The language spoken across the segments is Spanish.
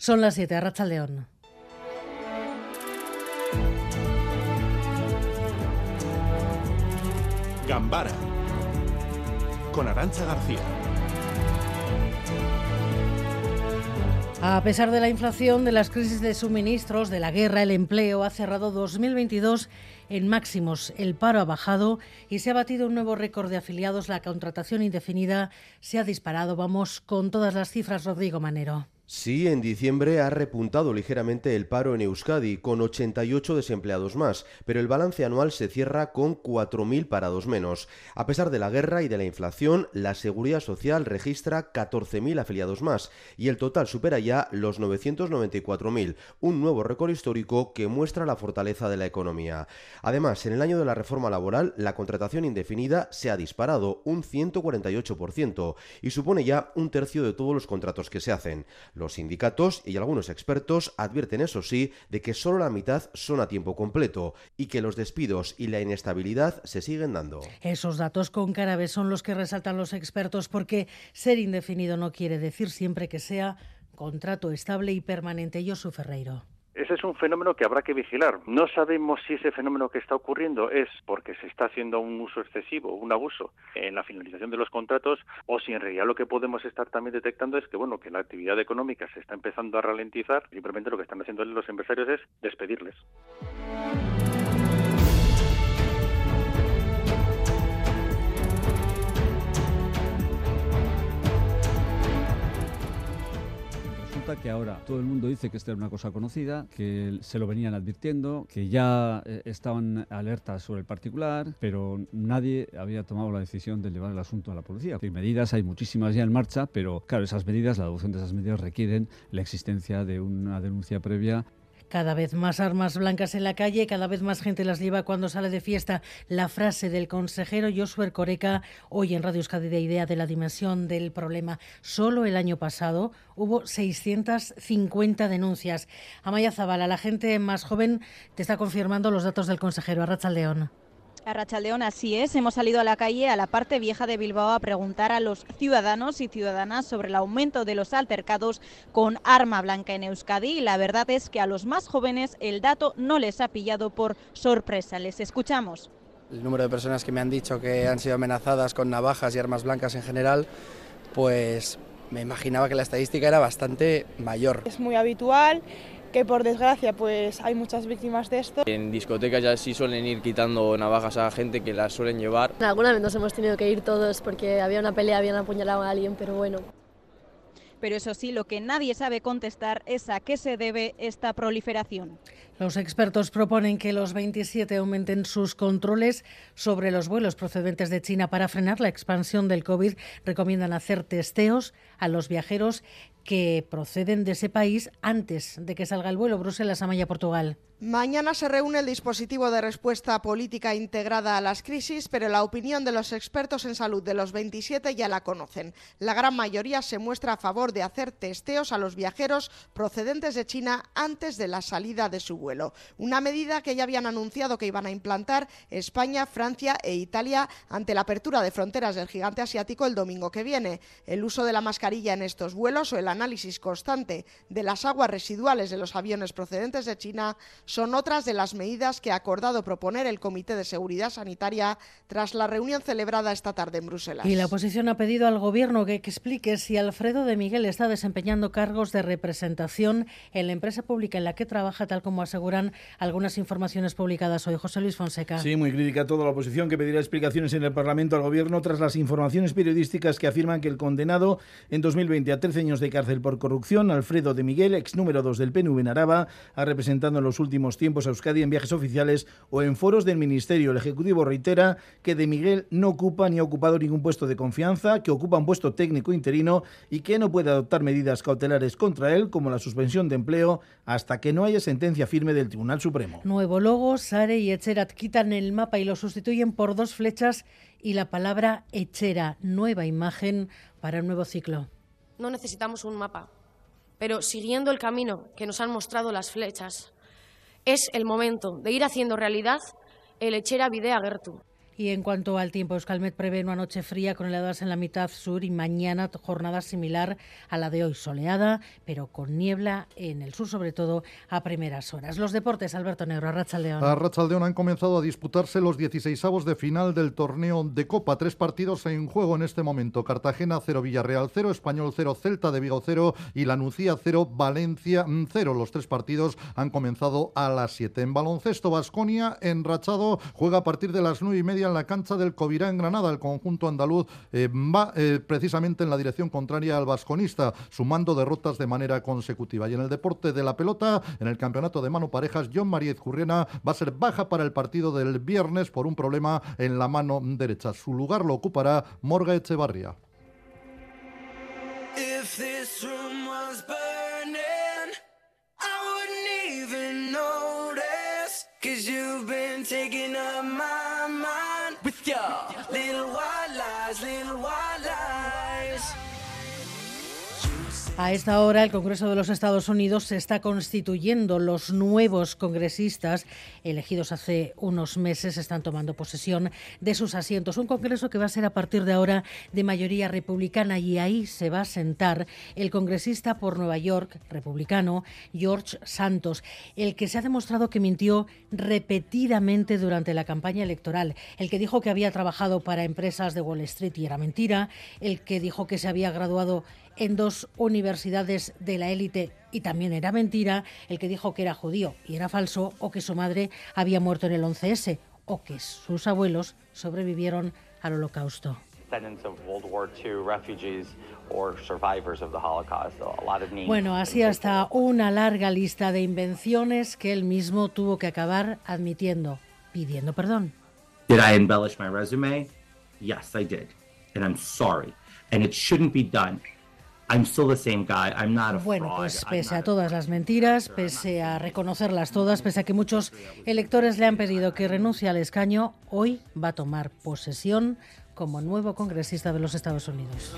Son las 7, Racha León. Gambara con Arancha García. A pesar de la inflación, de las crisis de suministros, de la guerra, el empleo ha cerrado 2022 en máximos. El paro ha bajado y se ha batido un nuevo récord de afiliados. La contratación indefinida se ha disparado. Vamos con todas las cifras, Rodrigo Manero. Sí, en diciembre ha repuntado ligeramente el paro en Euskadi, con 88 desempleados más, pero el balance anual se cierra con 4.000 parados menos. A pesar de la guerra y de la inflación, la Seguridad Social registra 14.000 afiliados más y el total supera ya los 994.000, un nuevo récord histórico que muestra la fortaleza de la economía. Además, en el año de la reforma laboral, la contratación indefinida se ha disparado un 148% y supone ya un tercio de todos los contratos que se hacen. Los sindicatos y algunos expertos advierten, eso sí, de que solo la mitad son a tiempo completo y que los despidos y la inestabilidad se siguen dando. Esos datos con Carabe son los que resaltan los expertos porque ser indefinido no quiere decir siempre que sea contrato estable y permanente. Soy Ferreiro. Es un fenómeno que habrá que vigilar. No sabemos si ese fenómeno que está ocurriendo es porque se está haciendo un uso excesivo, un abuso en la finalización de los contratos, o si en realidad lo que podemos estar también detectando es que bueno que la actividad económica se está empezando a ralentizar. Simplemente lo que están haciendo los empresarios es despedirles. Ahora todo el mundo dice que esta es una cosa conocida, que se lo venían advirtiendo, que ya eh, estaban alertas sobre el particular, pero nadie había tomado la decisión de llevar el asunto a la policía. Hay medidas, hay muchísimas ya en marcha, pero claro, esas medidas, la adopción de esas medidas requieren la existencia de una denuncia previa cada vez más armas blancas en la calle, cada vez más gente las lleva cuando sale de fiesta. La frase del consejero Josué Coreca, hoy en Radio Euskadi de Idea de la dimensión del problema. Solo el año pasado hubo 650 denuncias. Amaya Zabala, la gente más joven, te está confirmando los datos del consejero Arracha León. A León, así es. Hemos salido a la calle, a la parte vieja de Bilbao, a preguntar a los ciudadanos y ciudadanas sobre el aumento de los altercados con arma blanca en Euskadi. Y la verdad es que a los más jóvenes el dato no les ha pillado por sorpresa. Les escuchamos. El número de personas que me han dicho que han sido amenazadas con navajas y armas blancas en general, pues me imaginaba que la estadística era bastante mayor. Es muy habitual que por desgracia pues hay muchas víctimas de esto. En discotecas ya sí suelen ir quitando navajas a gente que las suelen llevar. Alguna vez nos hemos tenido que ir todos porque había una pelea, habían apuñalado a alguien, pero bueno. Pero eso sí, lo que nadie sabe contestar es a qué se debe esta proliferación. Los expertos proponen que los 27 aumenten sus controles sobre los vuelos procedentes de China para frenar la expansión del COVID. Recomiendan hacer testeos a los viajeros que proceden de ese país antes de que salga el vuelo Bruselas-Amaya, Portugal. Mañana se reúne el dispositivo de respuesta política integrada a las crisis, pero la opinión de los expertos en salud de los 27 ya la conocen. La gran mayoría se muestra a favor de hacer testeos a los viajeros procedentes de China antes de la salida de su vuelo. Una medida que ya habían anunciado que iban a implantar España, Francia e Italia ante la apertura de fronteras del gigante asiático el domingo que viene. El uso de la mascarilla en estos vuelos o el análisis constante de las aguas residuales de los aviones procedentes de China son otras de las medidas que ha acordado proponer el Comité de Seguridad Sanitaria tras la reunión celebrada esta tarde en Bruselas. Y la oposición ha pedido al Gobierno que explique si Alfredo de Miguel está desempeñando cargos de representación en la empresa pública en la que trabaja, tal como aseguran algunas informaciones publicadas hoy. José Luis Fonseca. Sí, muy crítica toda la oposición que pedirá explicaciones en el Parlamento al Gobierno tras las informaciones periodísticas que afirman que el condenado en 2020 a 13 años de cárcel por corrupción, Alfredo de Miguel, ex número 2 del PNV en Araba, ha representado en los últimos tiempos a Euskadi en viajes oficiales o en foros del Ministerio. El Ejecutivo reitera que De Miguel no ocupa ni ha ocupado ningún puesto de confianza, que ocupa un puesto técnico interino y que no puede adoptar medidas cautelares contra él, como la suspensión de empleo, hasta que no haya sentencia firme del Tribunal Supremo. Nuevo logo, Sare y Echerat quitan el mapa y lo sustituyen por dos flechas y la palabra Echera, nueva imagen para un nuevo ciclo. No necesitamos un mapa, pero siguiendo el camino que nos han mostrado las flechas, es el momento de ir haciendo realidad el Echera Videa Gertu. Y en cuanto al tiempo, Euskalmet prevé una noche fría con heladas en la mitad sur y mañana jornada similar a la de hoy, soleada, pero con niebla en el sur, sobre todo a primeras horas. Los deportes, Alberto Negro, Arrachaldeón. Arrachaldeón han comenzado a disputarse los 16avos de final del torneo de Copa. Tres partidos en juego en este momento. Cartagena 0, Villarreal 0, Español 0, Celta de Vigo 0 y La Nucía 0, Valencia 0. Los tres partidos han comenzado a las 7. En baloncesto, Vasconia enrachado juega a partir de las 9 y media en la cancha del Covirá en Granada. El conjunto andaluz eh, va eh, precisamente en la dirección contraria al vasconista, sumando derrotas de manera consecutiva. Y en el deporte de la pelota, en el campeonato de mano parejas, John María Curriena va a ser baja para el partido del viernes por un problema en la mano derecha. Su lugar lo ocupará Morga Echevarría. Little white lies, little white A esta hora, el Congreso de los Estados Unidos se está constituyendo. Los nuevos congresistas, elegidos hace unos meses, están tomando posesión de sus asientos. Un Congreso que va a ser a partir de ahora de mayoría republicana y ahí se va a sentar el congresista por Nueva York, republicano, George Santos, el que se ha demostrado que mintió repetidamente durante la campaña electoral, el que dijo que había trabajado para empresas de Wall Street y era mentira, el que dijo que se había graduado en dos universidades de la élite y también era mentira el que dijo que era judío y era falso o que su madre había muerto en el 11S o que sus abuelos sobrevivieron al holocausto. Bueno, así hasta una larga lista de invenciones que él mismo tuvo que acabar admitiendo, pidiendo perdón. Did I embellish my resume? Yes, I did. And I'm sorry. And it shouldn't be done. Bueno, pues pese a todas las mentiras, pese a reconocerlas todas, pese a que muchos electores le han pedido que renuncie al escaño, hoy va a tomar posesión como nuevo congresista de los Estados Unidos.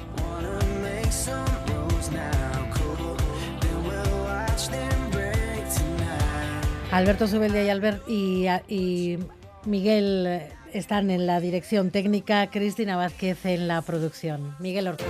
Alberto Zubeldia y, Albert y, y Miguel están en la dirección técnica, Cristina Vázquez en la producción. Miguel Ortiz.